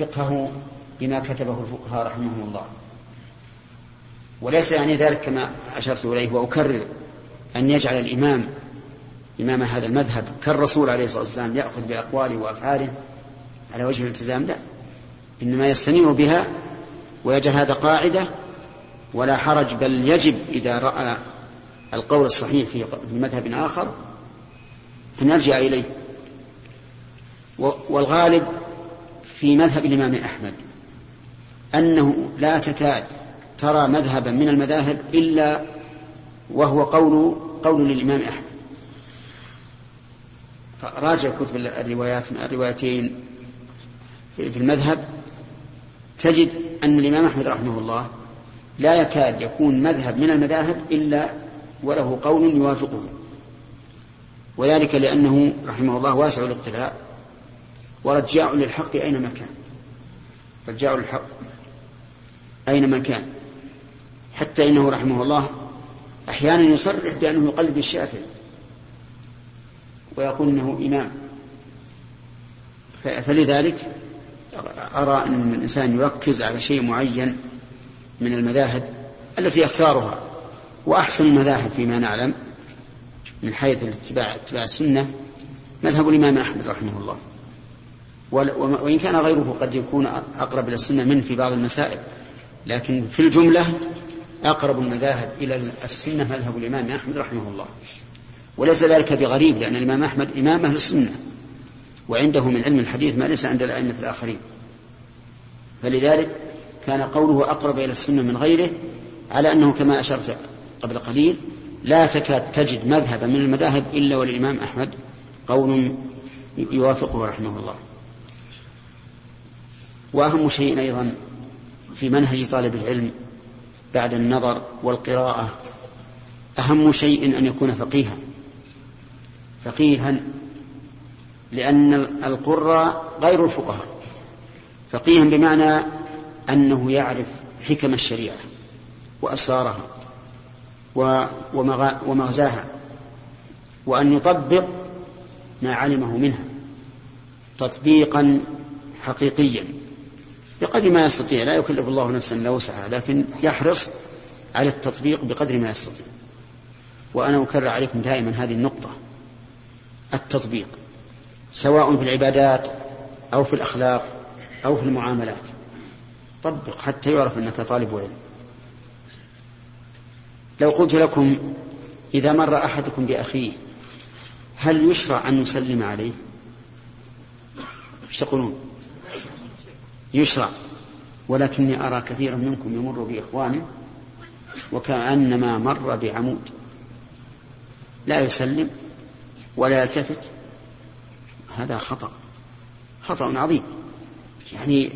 فقهه بما كتبه الفقهاء رحمهم الله. وليس يعني ذلك كما أشرت إليه وأكرر أن يجعل الإمام إمام هذا المذهب كالرسول عليه الصلاة والسلام يأخذ بأقواله وأفعاله على وجه الالتزام لا. إنما يستنير بها ويجعل هذا قاعدة ولا حرج بل يجب إذا رأى القول الصحيح في مذهب آخر أن يرجع إليه. والغالب في مذهب الإمام أحمد أنه لا تكاد ترى مذهبا من المذاهب إلا وهو قول قول للإمام أحمد. فراجع كتب الروايات الروايتين في المذهب تجد أن الإمام أحمد رحمه الله لا يكاد يكون مذهب من المذاهب إلا وله قول يوافقه. وذلك لأنه رحمه الله واسع الاطلاع ورجاع للحق أينما كان رجاع للحق أينما كان حتى إنه رحمه الله أحيانا يصرح بأنه يقلد الشافعي ويقول إنه إمام. فلذلك أرى أن الإنسان يركز على شيء معين من المذاهب التي يختارها وأحسن المذاهب فيما نعلم من حيث الاتباع اتباع السنة مذهب الإمام أحمد رحمه الله. وإن كان غيره قد يكون أقرب إلى السنة منه في بعض المسائل. لكن في الجملة أقرب المذاهب إلى السنة مذهب الإمام أحمد رحمه الله. وليس ذلك بغريب لأن الإمام أحمد إمام أهل السنة وعنده من علم الحديث ما ليس عند الأئمة الآخرين. فلذلك كان قوله أقرب إلى السنة من غيره على أنه كما أشرت قبل قليل لا تكاد تجد مذهبا من المذاهب إلا وللإمام أحمد قول يوافقه رحمه الله. وأهم شيء أيضا في منهج طالب العلم بعد النظر والقراءة أهم شيء أن يكون فقيها. فقيها لأن القراء غير الفقهاء. فقيها بمعنى أنه يعرف حكم الشريعة وأسرارها ومغزاها وأن يطبق ما علمه منها تطبيقا حقيقيا. بقدر ما يستطيع. لا يكلف الله نفسا إلا وسعها لكن يحرص على التطبيق بقدر ما يستطيع. وأنا أكرر عليكم دائما هذه النقطة التطبيق سواء في العبادات أو في الأخلاق أو في المعاملات. طبق حتى يعرف أنك طالب علم. لو قلت لكم إذا مر أحدكم بأخيه هل يشرع أن نسلم عليه؟ إيش تقولون؟ يشرع. ولكني أرى كثيرا منكم يمر بإخوانه وكأنما مر بعمود. لا يسلم ولا يلتفت. هذا خطأ خطأ عظيم. يعني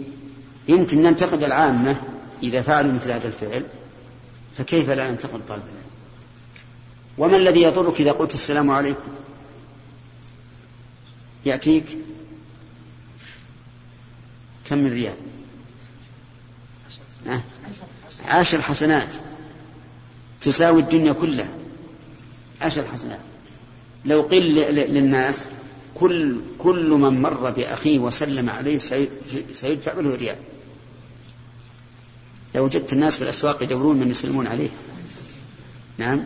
يمكن ننتقد العامة إذا فعلوا مثل هذا الفعل فكيف لا ننتقد طالب العلم؟ وما الذي يضرك إذا قلت السلام عليكم؟ يأتيك كم من ريال؟ عشر حسنات. تساوي الدنيا كلها. عشر حسنات. لو قيل للناس كل كل من مر بأخيه وسلم عليه سيدفع له ريال. لو وجدت الناس في الأسواق يدورون من يسلمون عليه. نعم؟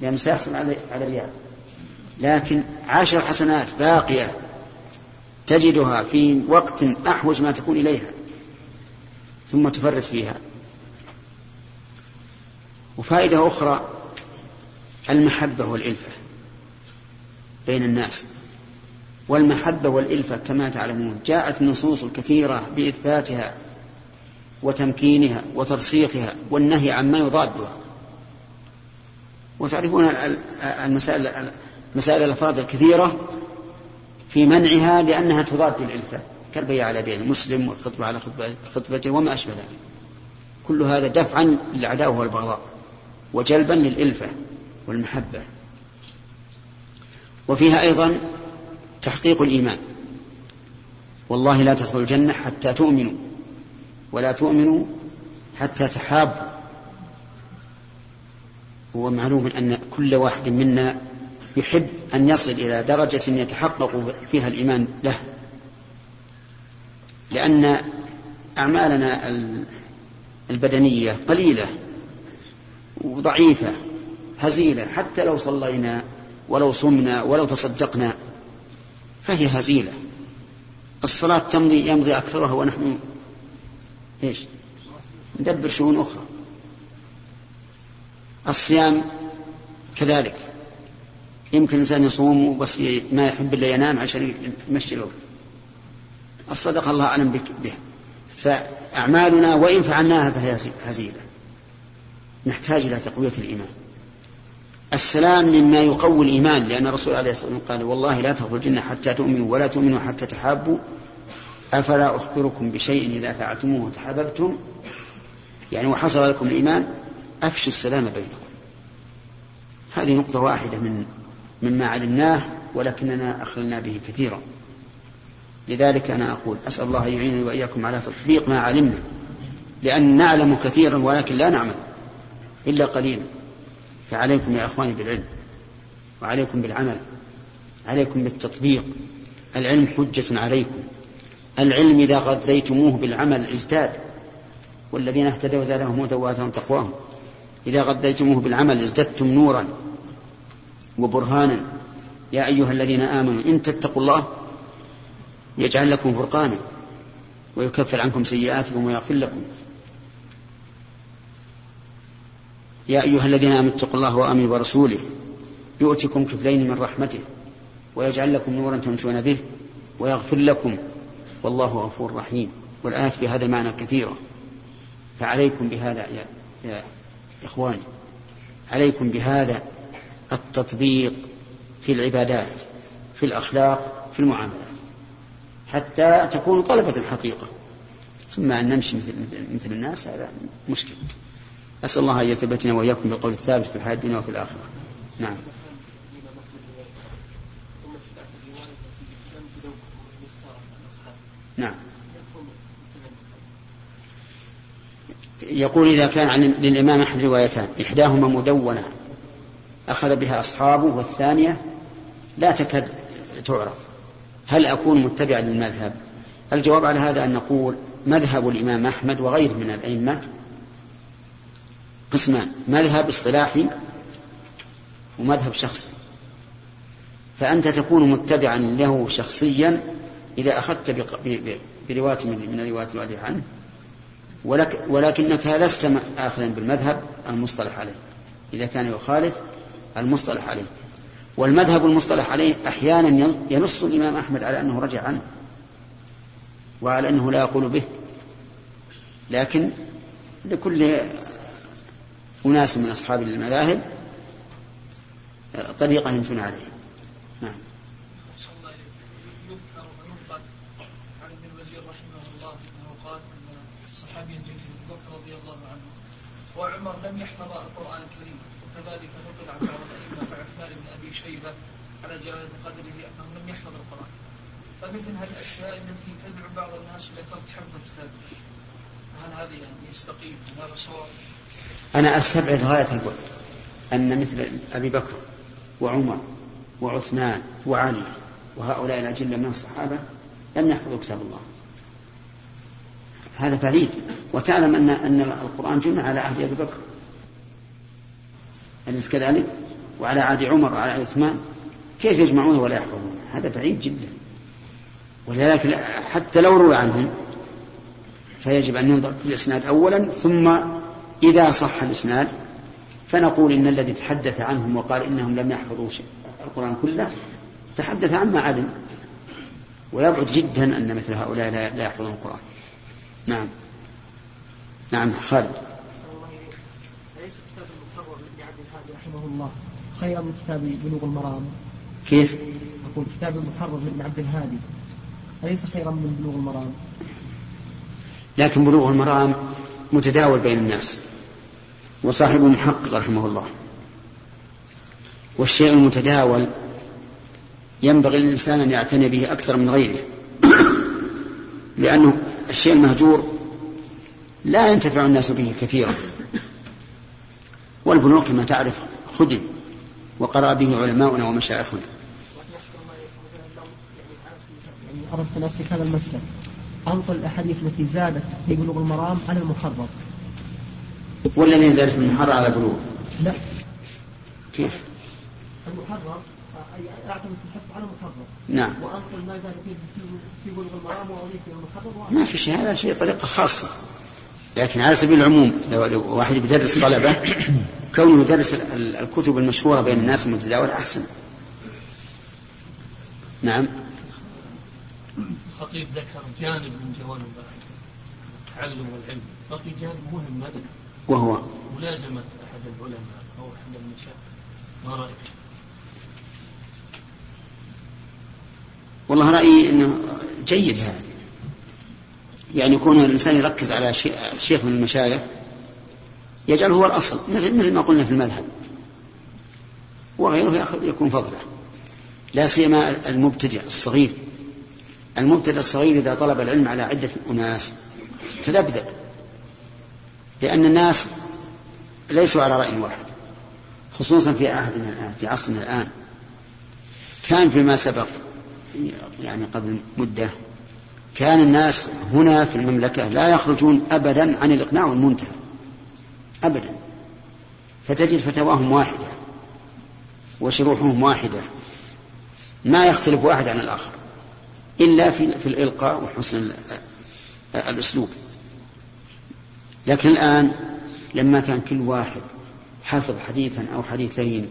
لأنه سيحصل على ريال. لكن عشر حسنات باقية. تجدها في وقت أحوج ما تكون إليها ثم تفرط فيها. وفائدة أخرى المحبة والإلفة بين الناس. والمحبة والإلفة كما تعلمون جاءت النصوص الكثيرة بإثباتها وتمكينها وترسيخها والنهي عما يضادها. وتعرفون المسائل مسائل الأفراد الكثيرة في منعها لأنها تضاد العلفة كالبيع على بيع المسلم والخطبة على خطبته وما أشبه ذلك. كل هذا دفعا للعداوة والبغضاء وجلبا للإلفة والمحبة. وفيها أيضا تحقيق الإيمان. والله لا تدخلوا الجنة حتى تؤمنوا ولا تؤمنوا حتى تحابوا. هو معلوم أن كل واحد منا يحب أن يصل إلى درجة يتحقق فيها الإيمان له. لأن أعمالنا البدنية قليلة وضعيفة هزيلة حتى لو صلينا ولو صمنا ولو تصدقنا فهي هزيلة. الصلاة تمضي يمضي أكثرها ونحن إيش؟ ندبر شؤون أخرى. الصيام كذلك. يمكن الإنسان يصوم بس ما يحب إلا ينام عشان يمشي الوقت. الصدقة الله أعلم بك به فأعمالنا وإن فعلناها فهي هزيلة. نحتاج إلى تقوية الإيمان. السلام مما يقوي الإيمان لأن الرسول عليه الصلاة والسلام قال والله لا تدخلوا الجنة حتى تؤمنوا ولا تؤمنوا حتى تحابوا. أفلا أخبركم بشيء إذا فعلتموه تحاببتم يعني وحصل لكم الإيمان أفشوا السلام بينكم. هذه نقطة واحدة من مما علمناه ولكننا أخلنا به كثيرا. لذلك أنا أقول أسأل الله أن يعينني وإياكم على تطبيق ما علمنا لأن نعلم كثيرا ولكن لا نعمل إلا قليلا. فعليكم يا أخواني بالعلم وعليكم بالعمل عليكم بالتطبيق. العلم حجة عليكم. العلم إذا غذيتموه بالعمل ازداد. والذين اهتدوا زادهم هدى وآتاهم تقواهم. إذا غذيتموه بالعمل ازددتم نورا. وبرهانا. يا أيها الذين آمنوا إن تتقوا الله يجعل لكم فرقانا ويكفر عنكم سيئاتكم ويغفر لكم. يا أيها الذين آمنوا اتقوا الله وآمنوا برسوله. يؤتكم كفلين من رحمته ويجعل لكم نورا تمشون به ويغفر لكم. والله غفور رحيم. والآيات في هذا المعنى كثيرة. فعليكم بهذا يا, يا إخواني. عليكم بهذا التطبيق في العبادات في الأخلاق في المعاملات حتى تكونوا طلبة الحقيقة أما أن نمشي مثل, مثل الناس هذا مشكل. أسأل الله أن يثبتنا وإياكم بالقول الثابت في الحياة الدنيا وفي الآخرة. نعم. نعم. يقول إذا كان للإمام أحد روايتان إحداهما مدونة أخذ بها أصحابه والثانية لا تكاد تعرف. هل أكون متبعا للمذهب؟ الجواب على هذا أن نقول مذهب الإمام أحمد وغيره من الأئمة قسمان مذهب اصطلاحي ومذهب شخصي. فأنت تكون متبعا له شخصيا إذا أخذت برواية من الروايات الواردة عنه. ولك ولكنك لست آخذا بالمذهب المصطلح عليه. إذا كان يخالف المصطلح عليه. والمذهب المصطلح عليه أحيانا ينص الإمام أحمد على أنه رجع عنه وعلى أنه لا يقول به. لكن لكل أناس من أصحاب المذاهب طريقة يمشون عليها. نعم. يذكر عن ابن الوزير رحمه الله أنه قال إن الصحابي الجليل ابو بكر رضي الله عنه وعمر لم يحفظ القران الكريم وكذلك نقل عن بعض الائمه كعثمان بن ابي شيبه على جلاله قدره انه لم يحفظ القران فمثل الأشياء التي تدعو بعض الناس إلى ترك حفظ الكتاب. هل هذه يعني يستقيم هذا صواب؟ أنا أستبعد غاية البعد. أن مثل أبي بكر وعمر وعثمان وعلي وهؤلاء الأجلة من الصحابة لم يحفظوا كتاب الله. هذا بعيد. وتعلم أن أن القرآن جمع على عهد أبي بكر. أليس كذلك؟ وعلى عهد عمر وعلى عهد عثمان. كيف يجمعونه ولا يحفظون؟ هذا بعيد جدا. ولذلك حتى لو روى عنهم فيجب أن ينظر في الإسناد أولا ثم إذا صح الإسناد فنقول إن الذي تحدث عنهم وقال إنهم لم يحفظوا القرآن كله تحدث عما علم ويبعد جدا أن مثل هؤلاء لا يحفظون القرآن. نعم. نعم خالد. أليس كتاب المحرر لابن عبد الهادي رحمه الله خيرا من كتاب بلوغ المرام؟ كيف؟ أقول كتاب المحرر لابن عبد الهادي. أليس خيرا من بلوغ المرام. لكن بلوغ المرام متداول بين الناس. وصاحبه محقق رحمه الله. والشيء المتداول ينبغي للإنسان أن يعتني به أكثر من غيره. لأنه الشيء المهجور لا ينتفع الناس به كثيرا. والبنوك كما تعرف خدم وقرأ به علماؤنا ومشايخنا. أن أسلك هذا المسلك أنقل الأحاديث التي زادت في بلوغ المرام على المحرر والذين زادت في المحرر على بلوغ؟ لا. كيف؟ المحرر أي أعتمد في الحفظ على المحرر نعم. وأنقل ما زاد في في بلوغ المرام وأضيف إلى المحرر ما في شيء هذا شيء طريقة خاصة. لكن على سبيل العموم لو واحد بيدرس طلبة كونه يدرس الكتب المشهورة بين الناس المتداولة أحسن. نعم. الخطيب ذكر جانب من جوانب التعلم والعلم. بقي جانب مهم ما ذكر وهو؟ ملازمة أحد العلماء أو أحد المشايخ. ما رأيك؟ والله رأيي أنه جيد هذا. يعني يكون الإنسان يركز على شيخ من المشايخ يجعله هو الأصل مثل, مثل ما قلنا في المذهب. وغيره يكون فضله. لا سيما المبتدئ الصغير. المبتدئ الصغير إذا طلب العلم على عدة أناس. تذبذب. لأن الناس ليسوا على رأي واحد خصوصا في عهدنا الآن في عصرنا الآن. كان فيما سبق يعني قبل مدة كان الناس هنا في المملكة لا يخرجون أبدا عن الإقناع والمنتهى. أبدا. فتجد فتواهم واحدة وشروحهم واحدة. ما يختلف واحد عن الآخر. إلا في, في الإلقاء وحسن الأسلوب. لكن الآن لما كان كل واحد حافظ حديثا أو حديثين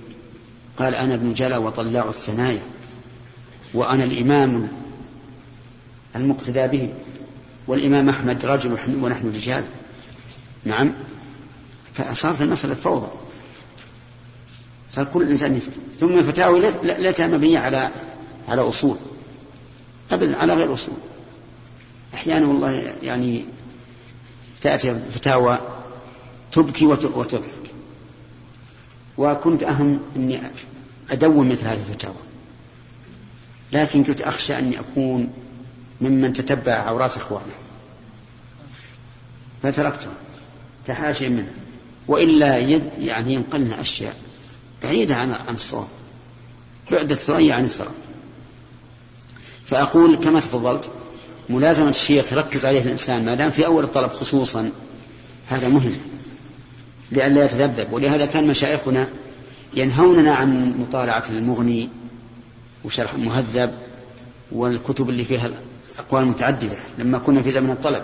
قال أنا ابن جلا وطلاع الثنايا وأنا الإمام المقتدى به والإمام أحمد رجل ونحن رجال. نعم. فصارت المسألة فوضى. صار كل إنسان يفتي. ثم الفتاوى لا مبنية على على أصول. أبدا على غير أصول أحيانا والله يعني تأتي فتاوى تبكي وتضحك. وكنت أهم أني أدون مثل هذه الفتاوى. لكن كنت أخشى أني أكون ممن تتبع عورات إخوانه. فتركته. تحاشي منه. وإلا يد يعني ينقلنا أشياء بعيدة عن عن الصواب. بعد الثريا عن الثرى. فأقول كما تفضلت ملازمة الشيخ يركز عليه الإنسان ما دام في أول الطلب خصوصا هذا مهم لئلا يتذبذب. ولهذا كان مشايخنا ينهوننا عن مطالعة المغني وشرح المهذب والكتب اللي فيها أقوال متعددة لما كنا في زمن الطلب.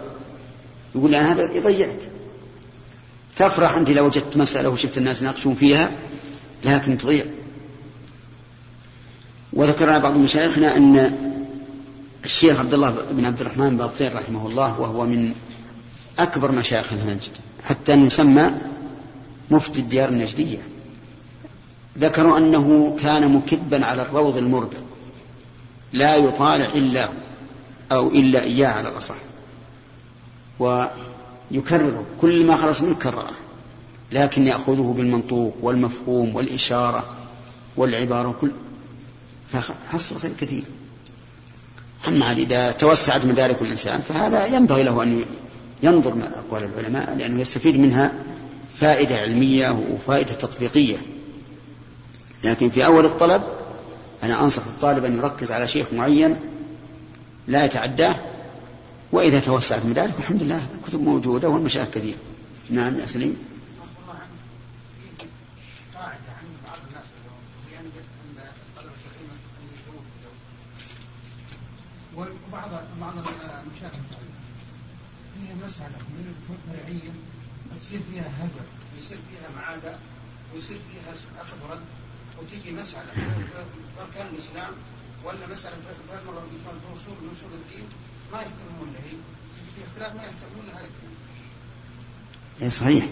يقول لأن هذا يضيعك. تفرح أنت لو وجدت مسألة وشفت الناس يناقشون فيها لكن تضيع. وذكر بعض مشايخنا أن الشيخ عبد الله بن عبد الرحمن بابطين رحمه الله وهو من أكبر مشايخ نجد حتى يسمى مفتي الديار النجدية. ذكروا أنه كان مكبا على الروض المربع لا يطالع إلا هو أو إلا إياه على الأصح. ويكرره كل ما خلص منه كرره لكن يأخذه بالمنطوق والمفهوم والإشارة والعبارة كل فحصل خير كثير. أما إذا توسعت مدارك الإنسان فهذا ينبغي له أن ينظر من أقوال العلماء لأنه يستفيد منها فائدة علمية وفائدة تطبيقية. لكن في أول الطلب أنا أنصح الطالب أن يركز على شيخ معين لا يتعداه وإذا توسعت مدارك الحمد لله الكتب موجودة والمشايخ كثير. نعم يا سليم. فيها مسألة من الفرعية تصير فيها هدر ويصير فيها معادة ويصير فيها أخذ ورد وتيجي مسألة. في أركان الإسلام ولا مسألة في أصول من أصول الدين؟ ما يهتمون لها. في اختلاف ما يهتمون لها. اي صحيح.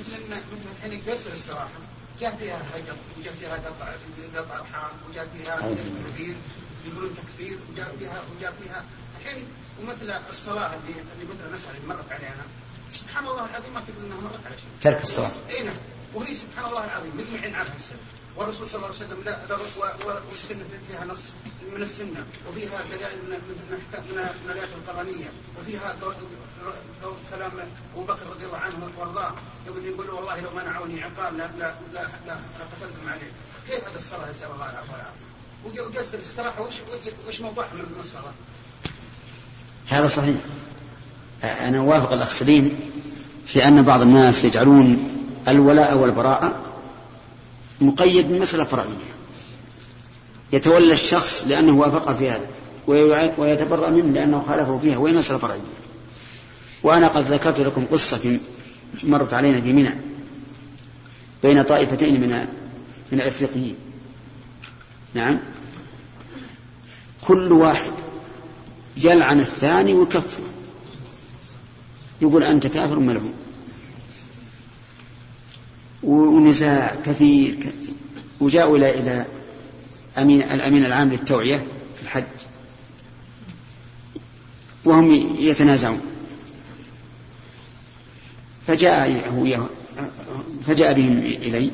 مثل مثل الحين جلسة الاستراحة جاء فيها هجر وجاء فيها قطع قطع ارحام وجاء فيها تكبير يقولون تكفير وجاء فيها وجاء فيها الحين ومثل الصلاة اللي اللي مثل المسألة اللي مرت علينا سبحان الله العظيم ما تقول إنها مرت على شيء ترك الصلاة. اي نعم. وهي سبحان الله العظيم مجمعين على السنة والرسول صلى الله عليه وسلم لا والسنة فيها نص من السنة. وفيها دلائل من من من الآيات القرآنية. وفيها كلام أبو بكر رضي الله عنه وأرضاه. يقول والله لو منعوني عقاب لا لا لا لا لقتلتم عليه. كيف هذا الصلاة يسأل الله العفو والعافية وجلسة الاستراحة وش وش موضوعها من الصلاة؟ هذا صحيح. أنا أوافق الأخ سليم في أن بعض الناس يجعلون الولاء والبراءة مقيد بمسألة فرعية. يتولى الشخص لأنه وافقه في هذا ويتبرأ منه لأنه خالفه فيها وهي مسألة فرعية. وأنا قد ذكرت لكم قصة مرت علينا في منى بين طائفتين من من الأفريقيين. نعم. كل واحد يلعن الثاني ويكفره يقول أنت كافر ملعون ونزاع كثير, كثير. وجاءوا إلى إلى أمين الأمين العام للتوعية في الحج. وهم يتنازعون. فجاء هو فجاء بهم إلي.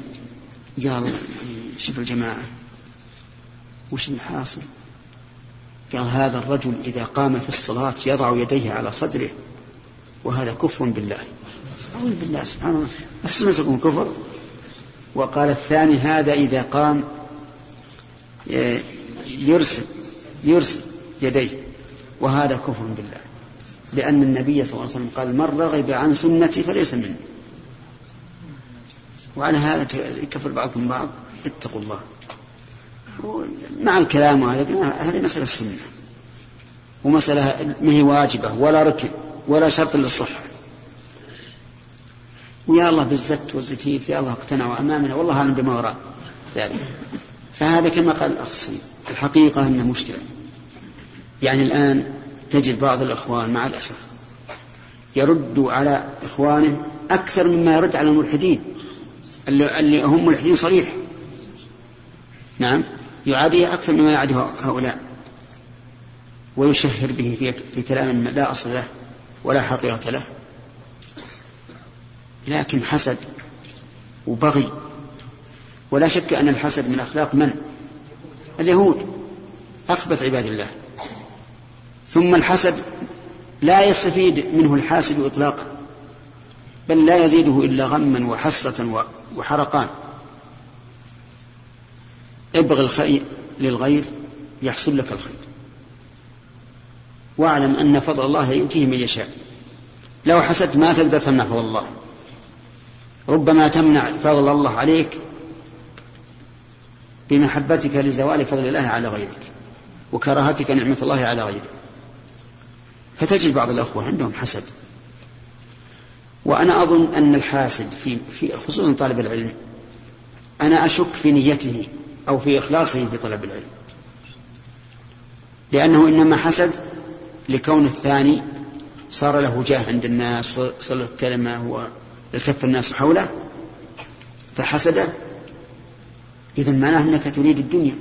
قال شوف الجماعة وش الحاصل؟ قال هذا الرجل إذا قام في الصلاة يضع يديه على صدره وهذا كفر بالله. أعوذ بالله سبحانه الله السنة كفر؟ وقال الثاني هذا إذا قام يرسل يرسل يديه. وهذا كفر بالله. لأن النبي صلى الله عليه وسلم قال من رغب عن سنتي فليس مني. وعلى هذا يكفر بعضكم بعض. اتقوا الله. مع الكلام وهذا هذه مسألة السنة. ومسألة ما هي واجبة ولا ركن ولا شرط للصحة. ويا الله بالزت والزتيت يا الله اقتنعوا أمامنا والله أعلم بما وراء ذلك. فهذا كما قال الأخ الحقيقة أنه مشكلة. يعني الآن تجد بعض الإخوان مع الأسف يرد على إخوانه أكثر مما يرد على الملحدين اللي هم ملحدين صريح. نعم. يعاديه أكثر مما يعاده هؤلاء. ويشهر به في, في كلام لا أصل له ولا حقيقة له. لكن حسد وبغي. ولا شك أن الحسد من أخلاق من؟ اليهود. أخبث عباد الله. ثم الحسد لا يستفيد منه الحاسد إطلاقا. بل لا يزيده إلا غما وحسرة وحرقان. ابغ الخير للغير يحصل لك الخير. واعلم أن فضل الله يؤتيه من يشاء. لو حسدت ما تقدر تمنع فضل الله. ربما تمنع فضل الله عليك بمحبتك لزوال فضل الله على غيرك وكراهتك نعمة الله على غيرك. فتجد بعض الأخوة عندهم حسد. وأنا أظن أن الحاسد في, في خصوصا طالب العلم أنا أشك في نيته. أو في إخلاصه في طلب العلم. لأنه إنما حسد لكون الثاني صار له جاه عند الناس وصل له كلمة والتف الناس حوله فحسده إذا معناه أنك تريد الدنيا.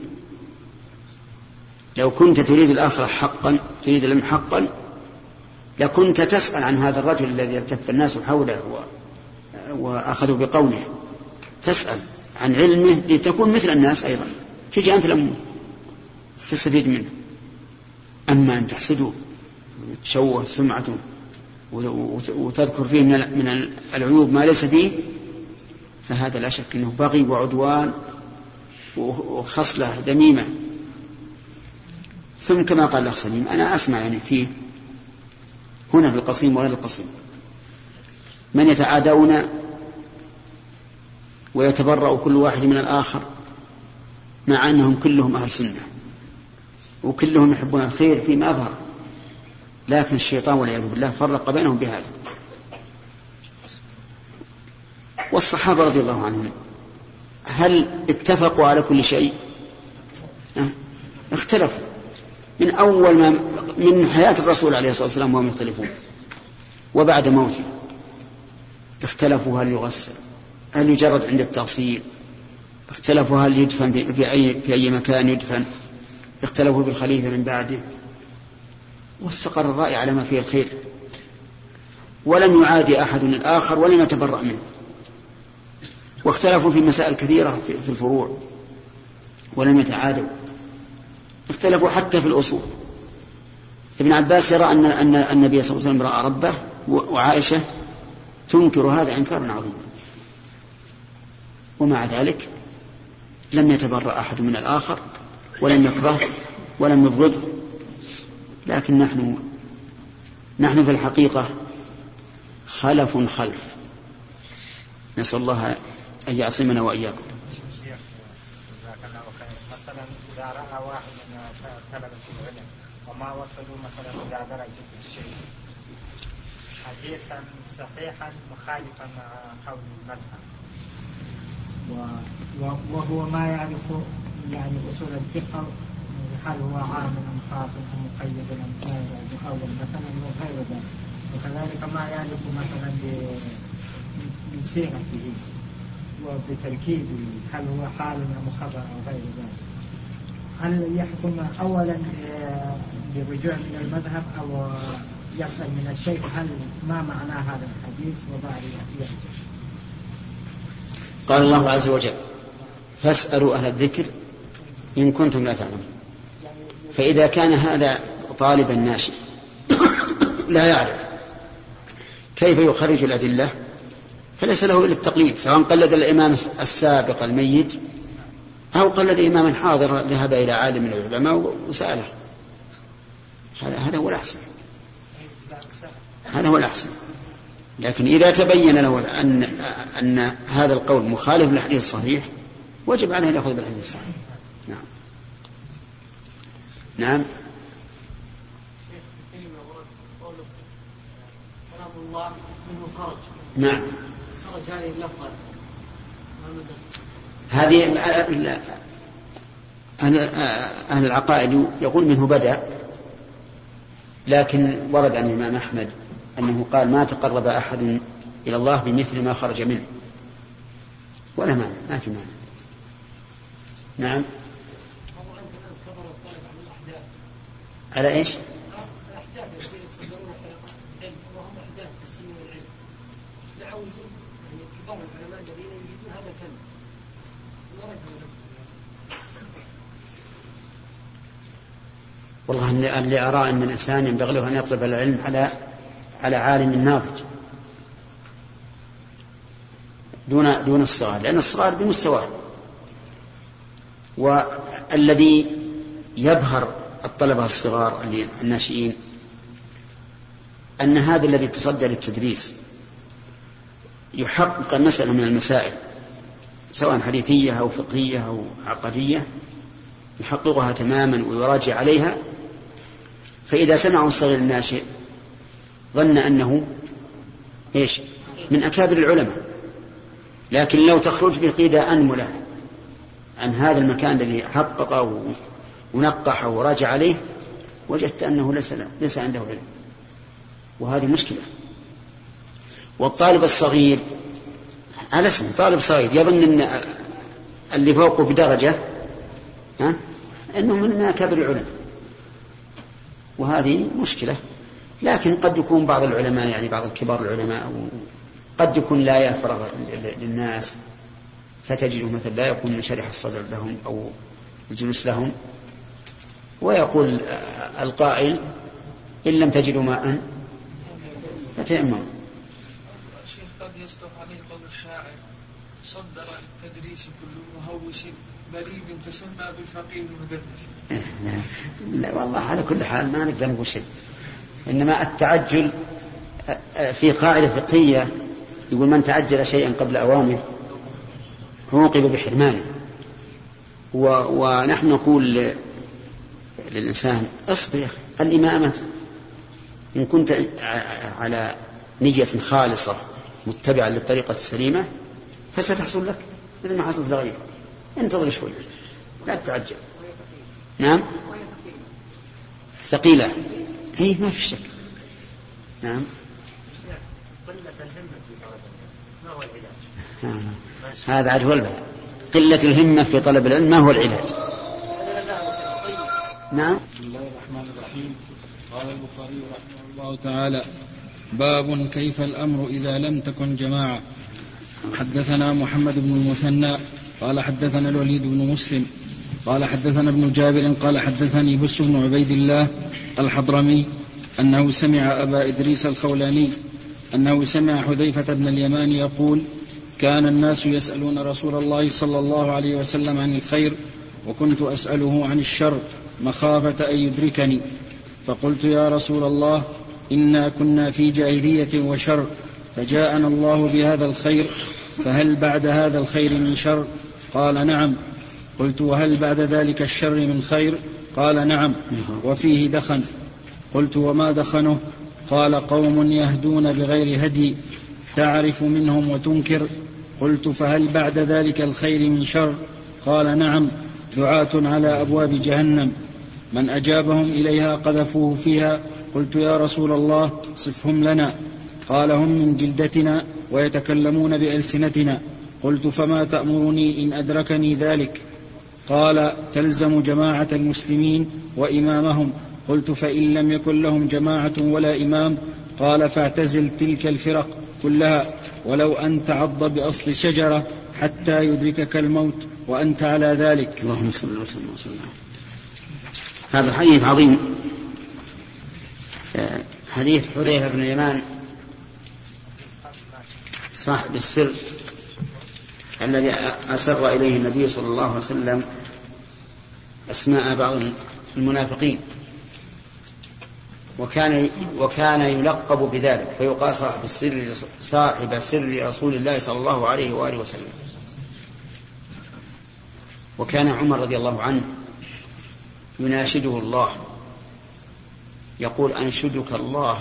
لو كنت تريد الآخرة حقا تريد العلم حقا لكنت تسأل عن هذا الرجل الذي التف الناس حوله. وأخذوا بقوله. تسأل. عن علمه لتكون مثل الناس أيضا. تجي أنت الأمور تستفيد منه. أما أن تحسده وتشوه سمعته وتذكر فيه من العيوب ما ليس فيه فهذا لا شك أنه بغي وعدوان وخصلة ذميمة ثم كما قال الأخ سليم أنا أسمع يعني فيه هنا في القصيم وغير القصيم. من يتعادون ويتبرأ كل واحد من الآخر مع أنهم كلهم أهل سنة وكلهم يحبون الخير فيما أظهر. لكن الشيطان والعياذ بالله فرق بينهم بهذا. والصحابة رضي الله عنهم هل اتفقوا على كل شيء؟ اختلفوا. من أول ما من حياة الرسول عليه الصلاة والسلام وهم يختلفون وبعد موته. اختلفوا هل يغسل هل يجرد عند التغسيل؟ اختلفوا هل يدفن في أي, في أي مكان يدفن؟ اختلفوا بالخليفة من بعده. واستقر الرأي على ما فيه الخير. ولم يعادي أحد الآخر ولم يتبرأ منه. واختلفوا في مسائل كثيرة في الفروع. ولم يتعادوا. اختلفوا حتى في الأصول. ابن عباس يرى أن أن النبي صلى الله عليه وسلم رأى ربه وعائشة تنكر هذا إنكارا عظيما. ومع ذلك لم يتبرأ أحد من الآخر ولم يكره ولم يبغضه لكن نحن نحن في الحقيقة خلف خلف. نسأل الله أن يعصمنا وإياكم. مثلا اذا راى واحد من طلبه العلم وما وصلوا مثلا إلى درجه الشيء حديثا صحيحا مخالفا مع قول المذهب. وهو ما يعرف يعني أصول الفقه هل هو عام ام خاص ام مقيد ام أو مثلا وغير ذلك. وكذلك ما يعرف مثلا بصيغته وبتركيبه هل هو حال ام خبر أو غير ذلك. هل يحكم اولا بالرجوع من المذهب أو يسال من الشيخ؟ هل ما معنى هذا الحديث؟ وبعد يحدث قال الله عز وجل فاسألوا أهل الذكر إن كنتم لا تعلمون. فإذا كان هذا طالبا ناشئ لا يعرف كيف يخرج الأدلة فليس له إلا التقليد سواء قلد الإمام السابق الميت أو قلد إماما حاضر ذهب إلى عالم من العلماء وسأله. هذا هذا هو الأحسن. هذا هو الأحسن. لكن إذا تبين له أن أن هذا القول مخالف للحديث الصحيح وجب عليه أن يأخذ بالحديث الصحيح. نعم. نعم. الله منه خرج نعم. خرج هذه اللفظة هذه أهل, أهل العقائد يقول منه بدأ لكن ورد عن الإمام أحمد أنه قال ما تقرب أحد إلى الله بمثل ما خرج منه. ولا مانع ما في مانع. نعم. على إيش؟ والله اللي أرى أن الإنسان ينبغي له أن يطلب العلم على على عالم ناضج دون دون الصغار لأن الصغار بمستواه والذي يبهر الطلبة الصغار الناشئين أن هذا الذي تصدى للتدريس يحقق المسألة من المسائل سواء حديثية أو فقهية أو عقدية يحققها تماما ويراجع عليها. فإذا سمعه الصغير الناشئ ظن أنه إيش؟ من أكابر العلماء. لكن لو تخرج بقيدة أنملة عن هذا المكان الذي حقق ونقح وراجع عليه وجدت أنه ليس, ليس عنده علم. وهذه مشكلة. والطالب الصغير على اسم طالب صغير يظن أن اللي فوقه بدرجة ها؟ أنه من أكابر العلماء. وهذه مشكلة. لكن قد يكون بعض العلماء يعني بعض الكبار العلماء قد يكون لا يفرغ للناس فتجده مثلا لا يكون منشرح الصدر لهم أو الجلوس لهم ويقول القائل إن لم تجدوا ماء فتيمموا الشيخ قد يصدق عليه قول الشاعر صدر التدريس كل مهوس بليد تسمى بالفقيه المدرس. لا والله على كل حال ما نقدر نقول شيء. إنما التعجل في قاعدة فقهية يقول من تعجل شيئا قبل أوامه عوقب بحرمانه. و ونحن نقول للإنسان اصبر الإمامة إن كنت على نية خالصة متبعة للطريقة السليمة فستحصل لك مثل ما حصلت لغيرك. انتظر شوي لا تتعجل. نعم؟ ثقيلة. اي ما في شك. نعم. قلة الهمة في طلب العلم ما هو العلاج؟ هذا عاد هو البلاء. قلة الهمة في طلب العلم ما هو العلاج؟ نعم. بسم الله الرحمن الرحيم. قال البخاري رحمه الله تعالى باب كيف الأمر إذا لم تكن جماعة. حدثنا محمد بن المثنى قال حدثنا الوليد بن مسلم قال حدثنا ابن جابر قال حدثني بس بن عبيد الله الحضرمي أنه سمع أبا إدريس الخولاني أنه سمع حذيفة بن اليمان يقول كان الناس يسألون رسول الله صلى الله عليه وسلم عن الخير وكنت أسأله عن الشر مخافة أن يدركني فقلت يا رسول الله إنا كنا في جاهلية وشر فجاءنا الله بهذا الخير فهل بعد هذا الخير من شر؟ قال نعم قلت وهل بعد ذلك الشر من خير؟ قال نعم وفيه دخن. قلت وما دخنه؟ قال قوم يهدون بغير هدي تعرف منهم وتنكر. قلت فهل بعد ذلك الخير من شر؟ قال نعم دعاة على أبواب جهنم. من أجابهم إليها قذفوه فيها. قلت يا رسول الله صفهم لنا. قال هم من جلدتنا ويتكلمون بألسنتنا. قلت فما تأمرني إن أدركني ذلك؟ قال تلزم جماعة المسلمين وإمامهم. قلت فإن لم يكن لهم جماعة ولا إمام قال فاعتزل تلك الفرق كلها ولو أن تعض بأصل شجرة حتى يدركك الموت وأنت على ذلك. اللهم صل وسلم وسلم. هذا حديث عظيم. حديث حذيفة بن اليمان صاحب السر. الذي أسر إليه النبي صلى الله عليه وسلم أسماء بعض المنافقين. وكان وكان يلقب بذلك فيقال صاحب السر صاحب سر رسول الله صلى الله عليه وآله وسلم. وكان عمر رضي الله عنه يناشده الله يقول أنشدك الله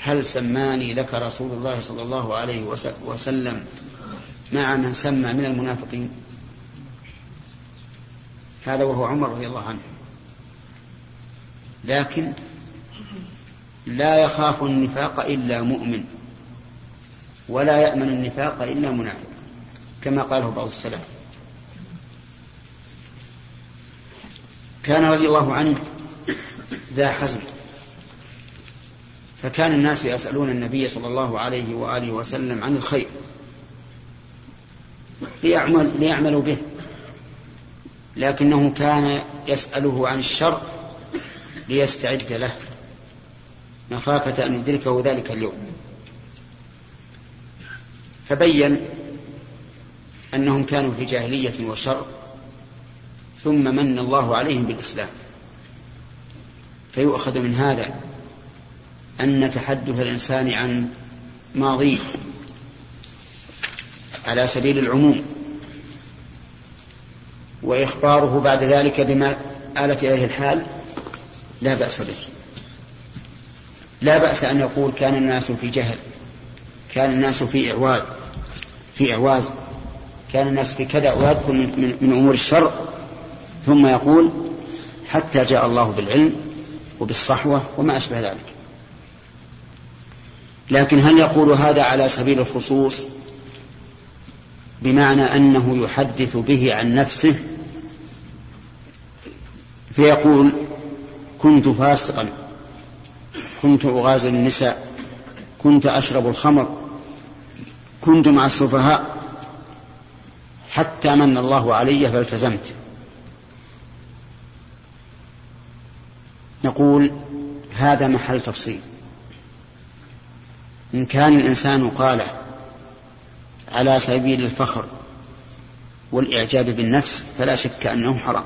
هل سماني لك رسول الله صلى الله عليه وسلم؟ مع من سمى من المنافقين. هذا وهو عمر رضي الله عنه. لكن لا يخاف النفاق إلا مؤمن ولا يأمن النفاق إلا منافق كما قاله بعض السلف. كان رضي الله عنه ذا حزم فكان الناس يسألون النبي صلى الله عليه وآله وسلم عن الخير. ليعمل ليعملوا به. لكنه كان يسأله عن الشر ليستعد له. مخافة أن يدركه ذلك اليوم. فبين أنهم كانوا في جاهلية وشر ثم من الله عليهم بالإسلام. فيؤخذ من هذا أن تحدث الإنسان عن ماضيه. على سبيل العموم. وإخباره بعد ذلك بما آلت إليه الحال لا بأس به. لا بأس أن يقول كان الناس في جهل كان الناس في إعواز في إعواز كان الناس في كذا من, من, من أمور الشر. ثم يقول حتى جاء الله بالعلم وبالصحوة وما أشبه ذلك. لكن هل يقول هذا على سبيل الخصوص؟ بمعنى أنه يحدث به عن نفسه فيقول كنت فاسقا كنت أغازل النساء كنت أشرب الخمر كنت مع السفهاء حتى من الله علي فالتزمت. نقول هذا محل تفصيل. إن كان الإنسان قاله على سبيل الفخر والإعجاب بالنفس فلا شك أنه حرام.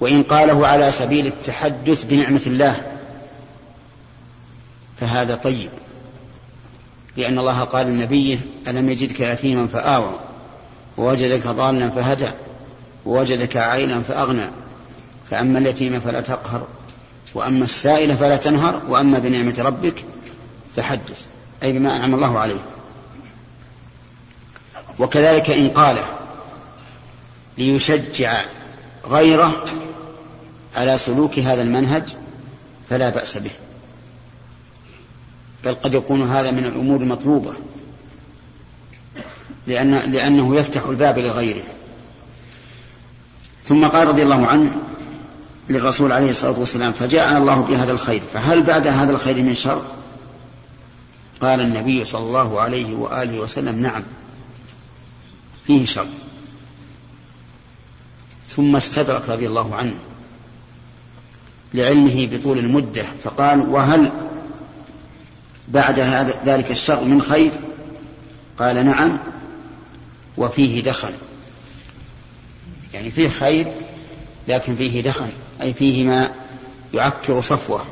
وإن قاله على سبيل التحدث بنعمة الله فهذا طيب. لأن الله قال لنبيه ألم يجدك يتيما فآوى ووجدك ضالا فهدى ووجدك عائلا فأغنى. فأما اليتيم فلا تقهر وأما السائل فلا تنهر وأما بنعمة ربك فحدث. أي بما أنعم الله عليه. وكذلك إن قال ليشجع غيره على سلوك هذا المنهج فلا بأس به. بل قد يكون هذا من الأمور المطلوبة. لأن لأنه يفتح الباب لغيره. ثم قال رضي الله عنه للرسول عليه الصلاة والسلام فجاءنا الله بهذا الخير فهل بعد هذا الخير من شر؟ قال النبي صلى الله عليه وآله وسلم نعم فيه شر. ثم استدرك رضي الله عنه لعلمه بطول المدة فقال وهل بعد هذا ذلك الشر من خير؟ قال نعم وفيه دخل. يعني فيه خير لكن فيه دخل أي فيه ما يعكر صفوة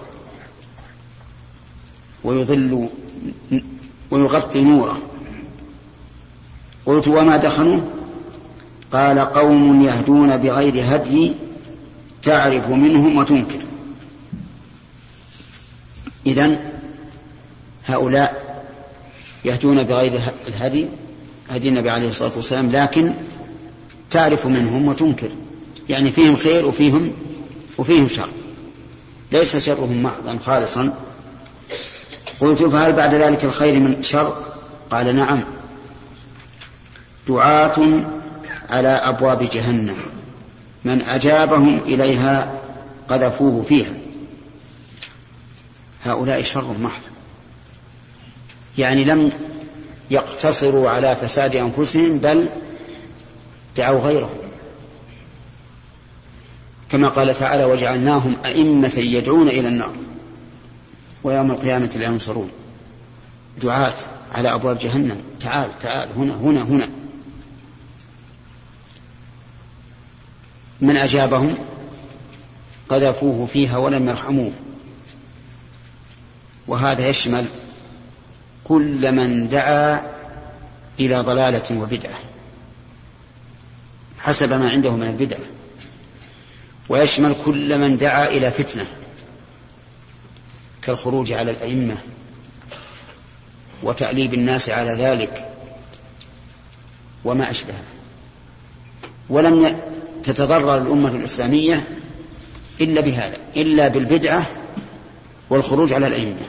ويظل ويغطي نوره. قلت وما دخنوا قال قوم يهدون بغير هدي تعرف منهم وتنكر. إذن هؤلاء يهدون بغير الهدي هدي النبي عليه الصلاة والسلام لكن تعرف منهم وتنكر. يعني فيهم خير وفيهم وفيهم شر. ليس شرهم محضا خالصا. قلت فهل بعد ذلك الخير من شر؟ قال نعم. دعاة على أبواب جهنم. من أجابهم إليها قذفوه فيها. هؤلاء شر محض. يعني لم يقتصروا على فساد أنفسهم بل دعوا غيرهم. كما قال تعالى وجعلناهم أئمة يدعون إلى النار. ويوم القيامة لا ينصرون. دعاة على أبواب جهنم. تعال تعال هنا هنا هنا. من أجابهم؟ قذفوه فيها ولم يرحموه. وهذا يشمل كل من دعا إلى ضلالة وبدعة حسب ما عنده من البدعة. ويشمل كل من دعا إلى فتنة. كالخروج على الأئمة وتأليب الناس على ذلك وما أشبهه. ولم تتضرر الأمة الإسلامية إلا بهذا إلا بالبدعة والخروج على الأئمة.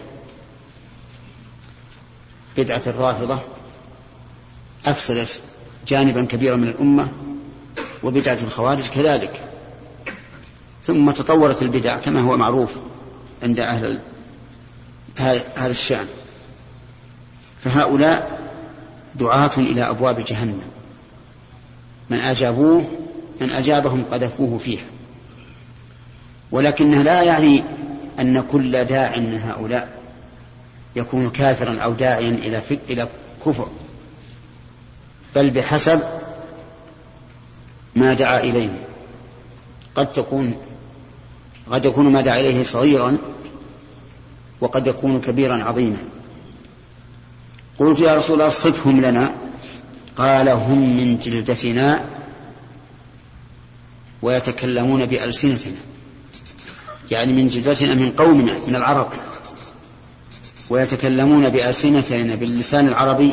بدعة الرافضة أفسدت جانبا كبيرا من الأمة وبدعة الخوارج كذلك. ثم تطورت البدع كما هو معروف عند أهل هذا الشأن. فهؤلاء دعاة إلى أبواب جهنم. من أجابوه من أجابهم قذفوه فيها. ولكنه لا يعني أن كل داع من هؤلاء يكون كافرا أو داعيا إلى إلى كفر. بل بحسب ما دعا إليه. قد تكون قد يكون ما دعا إليه صغيرا وقد يكون كبيرا عظيما. قلت يا رسول الله صفهم لنا. قال هم من جلدتنا ويتكلمون بألسنتنا. يعني من جلدتنا من قومنا من العرب. ويتكلمون بألسنتنا باللسان العربي.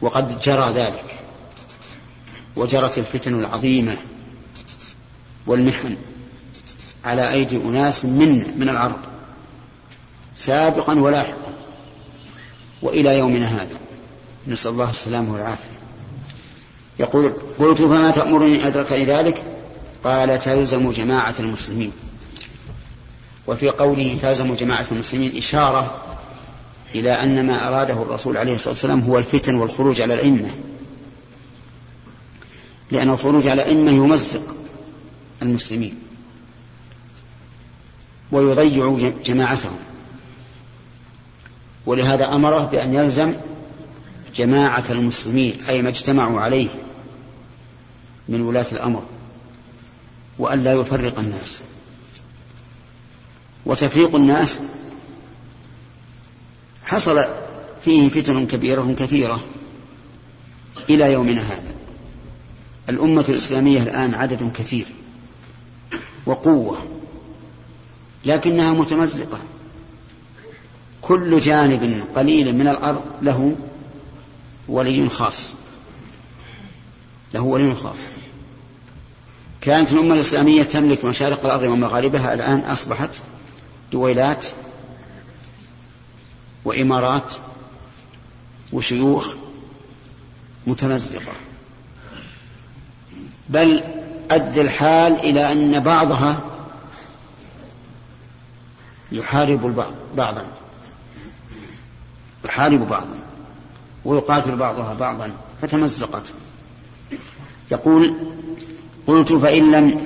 وقد جرى ذلك. وجرت الفتن العظيمة والمحن. على أيدي أناس منا من العرب سابقا ولاحقا. وإلى يومنا هذا. نسأل الله السلامة والعافية. يقول قلت فما تأمرني أدركني ذلك؟ قال تلزم جماعة المسلمين. وفي قوله تلزم جماعة المسلمين إشارة إلى أن ما أراده الرسول عليه الصلاة والسلام هو الفتن والخروج على الأئمة. لأن الخروج على الأئمة يمزق المسلمين. ويضيع جماعتهم. ولهذا أمره بأن يلزم جماعة المسلمين أي ما اجتمعوا عليه من ولاة الأمر وأن لا يفرق الناس. وتفريق الناس حصل فيه فتن كبيرة كثيرة إلى يومنا هذا. الأمة الإسلامية الآن عدد كثير وقوة لكنها متمزقة. كل جانب قليل من الأرض له ولي خاص. له ولي خاص. كانت الأمة الإسلامية تملك مشارق الأرض ومغاربها الآن أصبحت دويلات وإمارات وشيوخ متمزقة. بل أدى الحال إلى أن بعضها يحارب بعضا. يحارب بعضا. ويقاتل بعضها بعضا. فتمزقت. يقول قلت فإن لم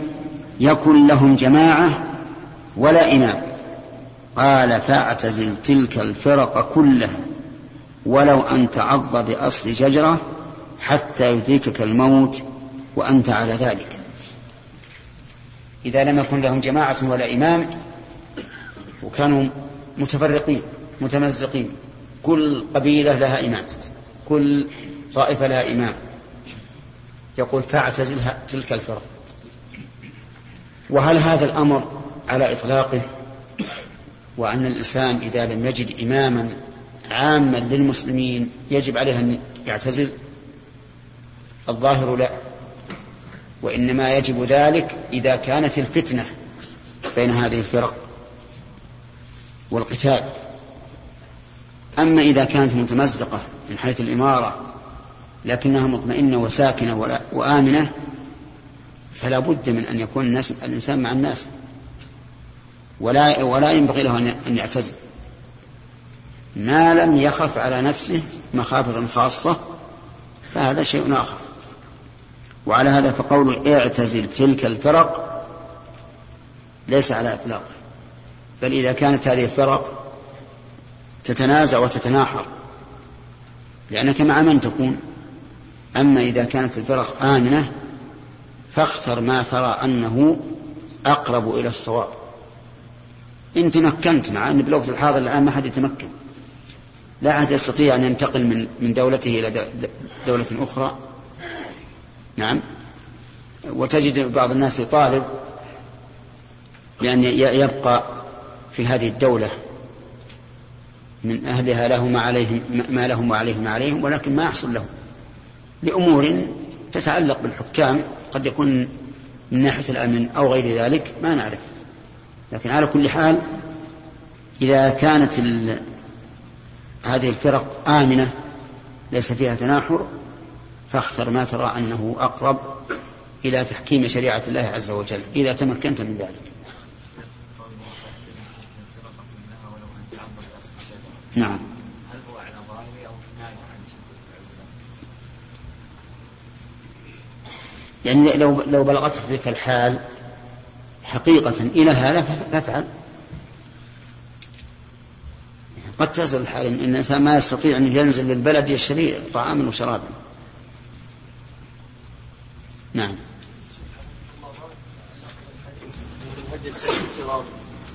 يكن لهم جماعة ولا إمام. قال فاعتزل تلك الفرق كلها. ولو أن تعض بأصل شجرة حتى يدركك الموت وأنت على ذلك. إذا لم يكن لهم جماعة ولا إمام وكانوا متفرقين متمزقين. كل قبيلة لها إمام كل طائفة لها إمام. يقول فاعتزلها تلك الفرق. وهل هذا الأمر على إطلاقه؟ وأن الإنسان إذا لم يجد إماما عاما للمسلمين يجب عليه أن يعتزل؟ الظاهر لا. وإنما يجب ذلك إذا كانت الفتنة بين هذه الفرق. والقتال. أما إذا كانت متمزقة من حيث الإمارة لكنها مطمئنة وساكنة وآمنة فلا بد من أن يكون الناس الإنسان مع الناس. ولا ولا ينبغي له أن يعتزل. ما لم يخف على نفسه مخافة خاصة فهذا شيء آخر. وعلى هذا فقول اعتزل تلك الفرق ليس على إطلاقه بل إذا كانت هذه الفرق تتنازع وتتناحر لأنك مع من تكون. أما إذا كانت الفرق آمنة فاختر ما ترى أنه أقرب إلى الصواب. إن تمكنت مع أن بالوقت الحاضر الآن ما حد يتمكن. لا أحد يستطيع أن ينتقل من من دولته إلى دولة أخرى. نعم. وتجد بعض الناس يطالب بأن يبقى في هذه الدولة من أهلها له ما عليهم ما لهم وعليهم عليهم ولكن ما يحصل لهم لأمور تتعلق بالحكام قد يكون من ناحية الأمن أو غير ذلك ما نعرف. لكن على كل حال إذا كانت هذه الفرق آمنة ليس فيها تناحر فاختر ما ترى أنه أقرب إلى تحكيم شريعة الله عز وجل إذا تمكنت من ذلك. نعم. هل هو على ظاهره أو عن يعني لو لو بلغتك بك الحال حقيقة إلى هذا فافعل. قد تصل الحال إن الإنسان ما يستطيع أن ينزل للبلد يشتري طعاما وشرابا. نعم.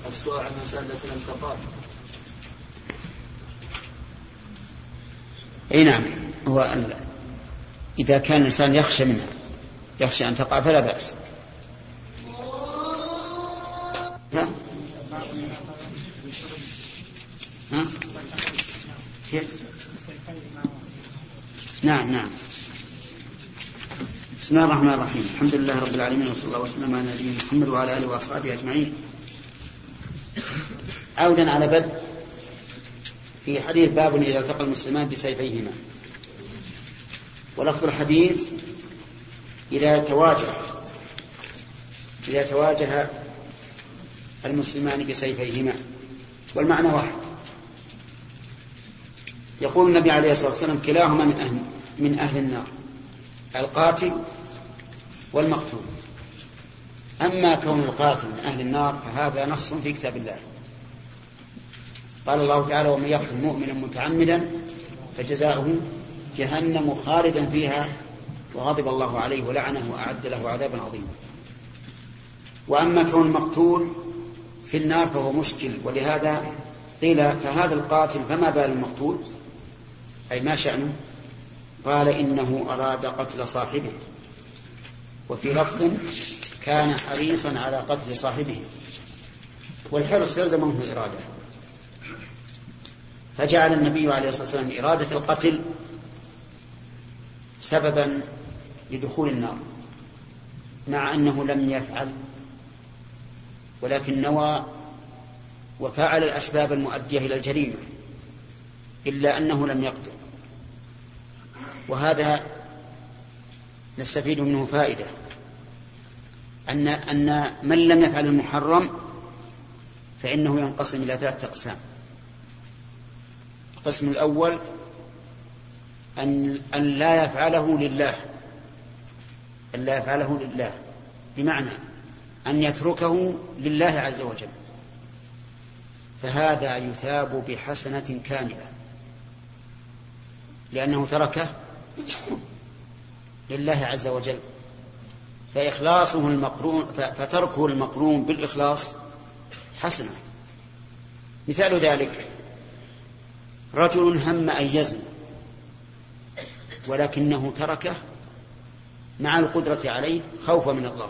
السؤال عن مسألة الانتقال أي نعم. هو إذا كان الإنسان يخشى منها يخشى أن تقع فلا بأس. ها؟ ها؟ نعم نعم. بسم الله الرحمن الرحيم. الحمد لله رب العالمين وصلى الله وسلم على نبينا محمد وعلى آله وأصحابه أجمعين. عودا على بدء في حديث باب إذا التقى المسلمان بسيفيهما. ولفظ الحديث إذا تواجه إذا تواجه المسلمان بسيفيهما. والمعنى واحد. يقول النبي عليه الصلاة والسلام كلاهما من أهل من أهل النار القاتل والمقتول. أما كون القاتل من أهل النار فهذا نص في كتاب الله. قال الله تعالى ومن يقتل مؤمنا متعمدا فجزاؤه جهنم خالدا فيها وغضب الله عليه ولعنه وأعد له عذابا عظيما. وأما كون المقتول في النار فهو مشكل ولهذا قيل فهذا القاتل فما بال المقتول؟ أي ما شأنه؟ قال إنه أراد قتل صاحبه وفي لفظ كان حريصا على قتل صاحبه والحرص يلزم منه الإرادة فجعل النبي عليه الصلاة والسلام إرادة القتل سببا لدخول النار مع أنه لم يفعل ولكن نوى وفعل الأسباب المؤدية إلى الجريمة إلا أنه لم يقتل وهذا نستفيد منه فائدة أن أن من لم يفعل المحرم فإنه ينقسم إلى ثلاثة أقسام. القسم الأول أن أن لا يفعله لله. أن لا يفعله لله. بمعنى أن يتركه لله عز وجل. فهذا يثاب بحسنة كاملة. لأنه تركه لله عز وجل. فإخلاصه المقرون فتركه المقرون بالإخلاص حسنة. مثال ذلك رجل هم أن يزني ولكنه تركه مع القدرة عليه خوفا من الله.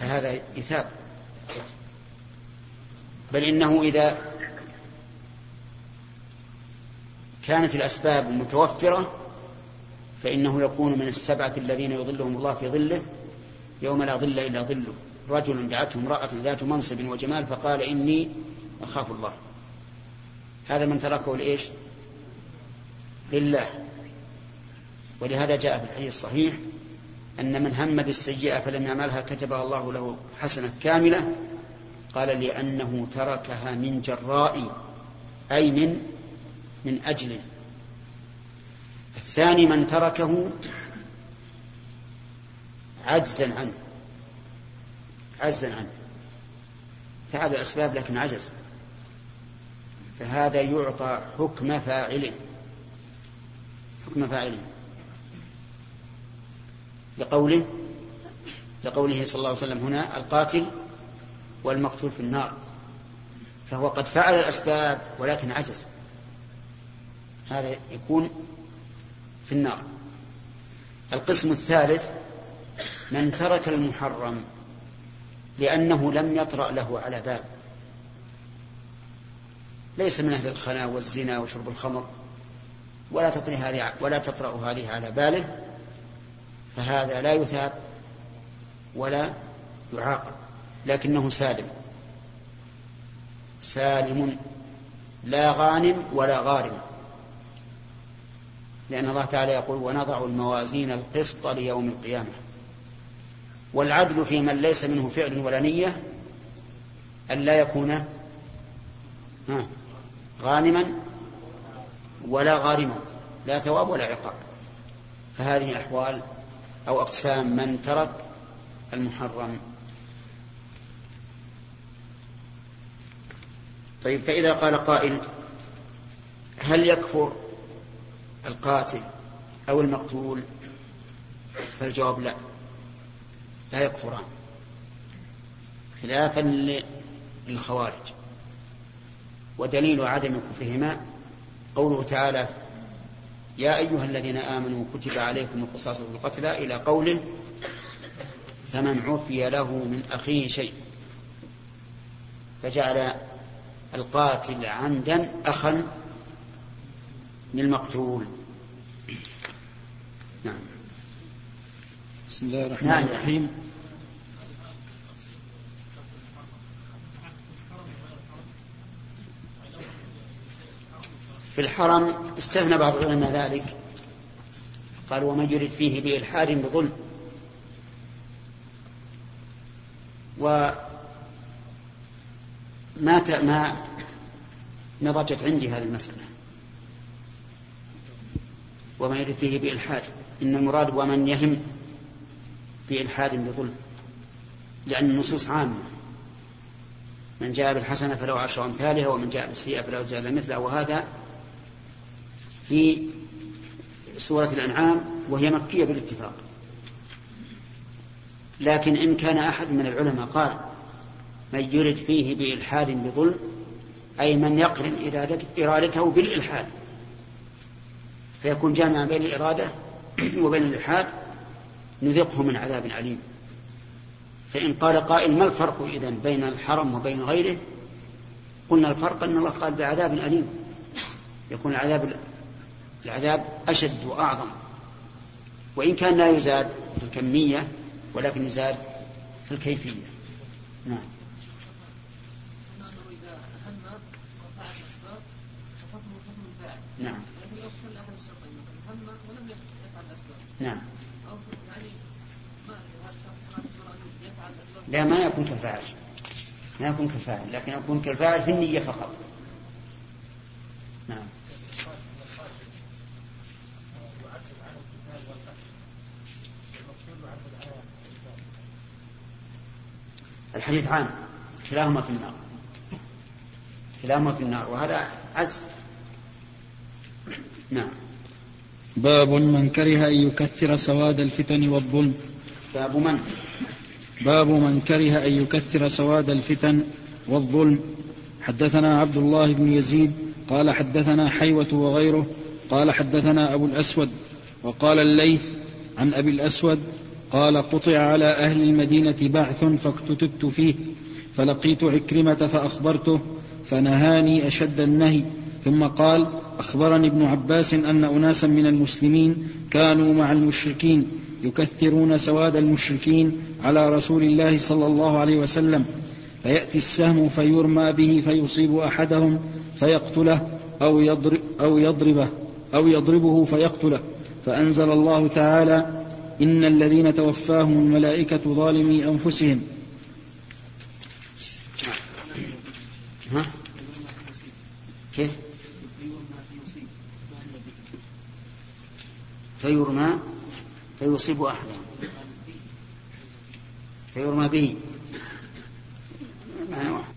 فهذا إثاب. بل إنه إذا كانت الأسباب متوفرة فإنه يكون من السبعة الذين يظلهم الله في ظله يوم لا ظل إلا ظله. رجل دعته امرأة ذات منصب وجمال فقال إني أخاف الله. هذا من تركه لإيش؟ لله. ولهذا جاء في الحديث الصحيح أن من هم بالسيئة فلم يعملها كتبها الله له حسنة كاملة. قال لأنه تركها من جراء أي من من أجل. الثاني من تركه عجزا عنه. عجزا عنه. فعل الأسباب لكن عجز. فهذا يعطى حكم فاعله. حكم فاعله. لقوله لقوله صلى الله عليه وسلم هنا القاتل والمقتول في النار. فهو قد فعل الأسباب ولكن عجز. هذا يكون في النار. القسم الثالث من ترك المحرم لأنه لم يطرأ له على بال ليس من أهل الخنا والزنا وشرب الخمر. ولا تطري هذه ولا تطرأ هذه على باله. فهذا لا يثاب ولا يعاقب لكنه سالم. سالم لا غانم ولا غارم. لأن الله تعالى يقول ونضع الموازين القسط ليوم القيامة. والعدل في من ليس منه فعل ولا نية أن لا يكون غانما ولا غارما لا ثواب ولا عقاب. فهذه أحوال أو أقسام من ترك المحرم. طيب فإذا قال قائل هل يكفر القاتل أو المقتول؟ فالجواب لا لا يكفران خلافا للخوارج. ودليل عدم كفرهما قوله تعالى يا أيها الذين آمنوا كتب عليكم القصاص في القتلى إلى قوله فمن عفي له من أخيه شيء. فجعل القاتل عمدا أخا للمقتول. نعم. بسم الله الرحمن نعم. الرحيم. في الحرم استثنى بعض العلماء ذلك. قال ومن يرد فيه بإلحاد بظلم. و ما ما نضجت عندي هذه المسألة. وما يرد فيه بإلحاد. إن المراد ومن يهم بإلحاد بظلم. لأن النصوص عامة. من جاء بالحسنة فله عشر أمثالها ومن جاء بالسيئة فله جاء مثلها وهذا في سورة الأنعام وهي مكية بالاتفاق. لكن إن كان أحد من العلماء قال من يرد فيه بإلحاد بظلم أي من يقرن إرادته بالإلحاد فيكون جامعا بين الإرادة وبين الإلحاد نذقه من عذاب عليم فإن قال قائل ما الفرق إذن بين الحرم وبين غيره؟ قلنا الفرق أن الله قال بعذاب أليم. يكون العذاب العذاب أشد وأعظم. وإن كان لا يزاد في الكمية ولكن يزاد في الكيفية. نعم. نعم. نعم. لا ما يكون كالفاعل. ما يكون كالفاعل لكن يكون كالفاعل في النية فقط نعم الحديث عام. كلاهما في النار. كلاهما في النار. وهذا عز نعم. باب من كره أن يكثر سواد الفتن والظلم. باب من؟ باب من كره أن يكثر سواد الفتن والظلم. حدثنا عبد الله بن يزيد. قال حدثنا حيوة وغيره. قال حدثنا أبو الأسود. وقال الليث عن أبي الأسود قال قطع على أهل المدينة بعث فاكتتبت فيه فلقيت عكرمة فأخبرته فنهاني أشد النهي. ثم قال أخبرني ابن عباس أن أناسا من المسلمين كانوا مع المشركين يكثرون سواد المشركين على رسول الله صلى الله عليه وسلم فيأتي السهم فيرمى به فيصيب أحدهم فيقتله أو يضرب أو يضربه أو يضربه فيقتله. فأنزل الله تعالى إن الذين توفاهم الملائكة ظالمي أنفسهم. ها؟ كيف؟ فيرمى فيصيب أحدهم فيرمى به. معنى واحد؟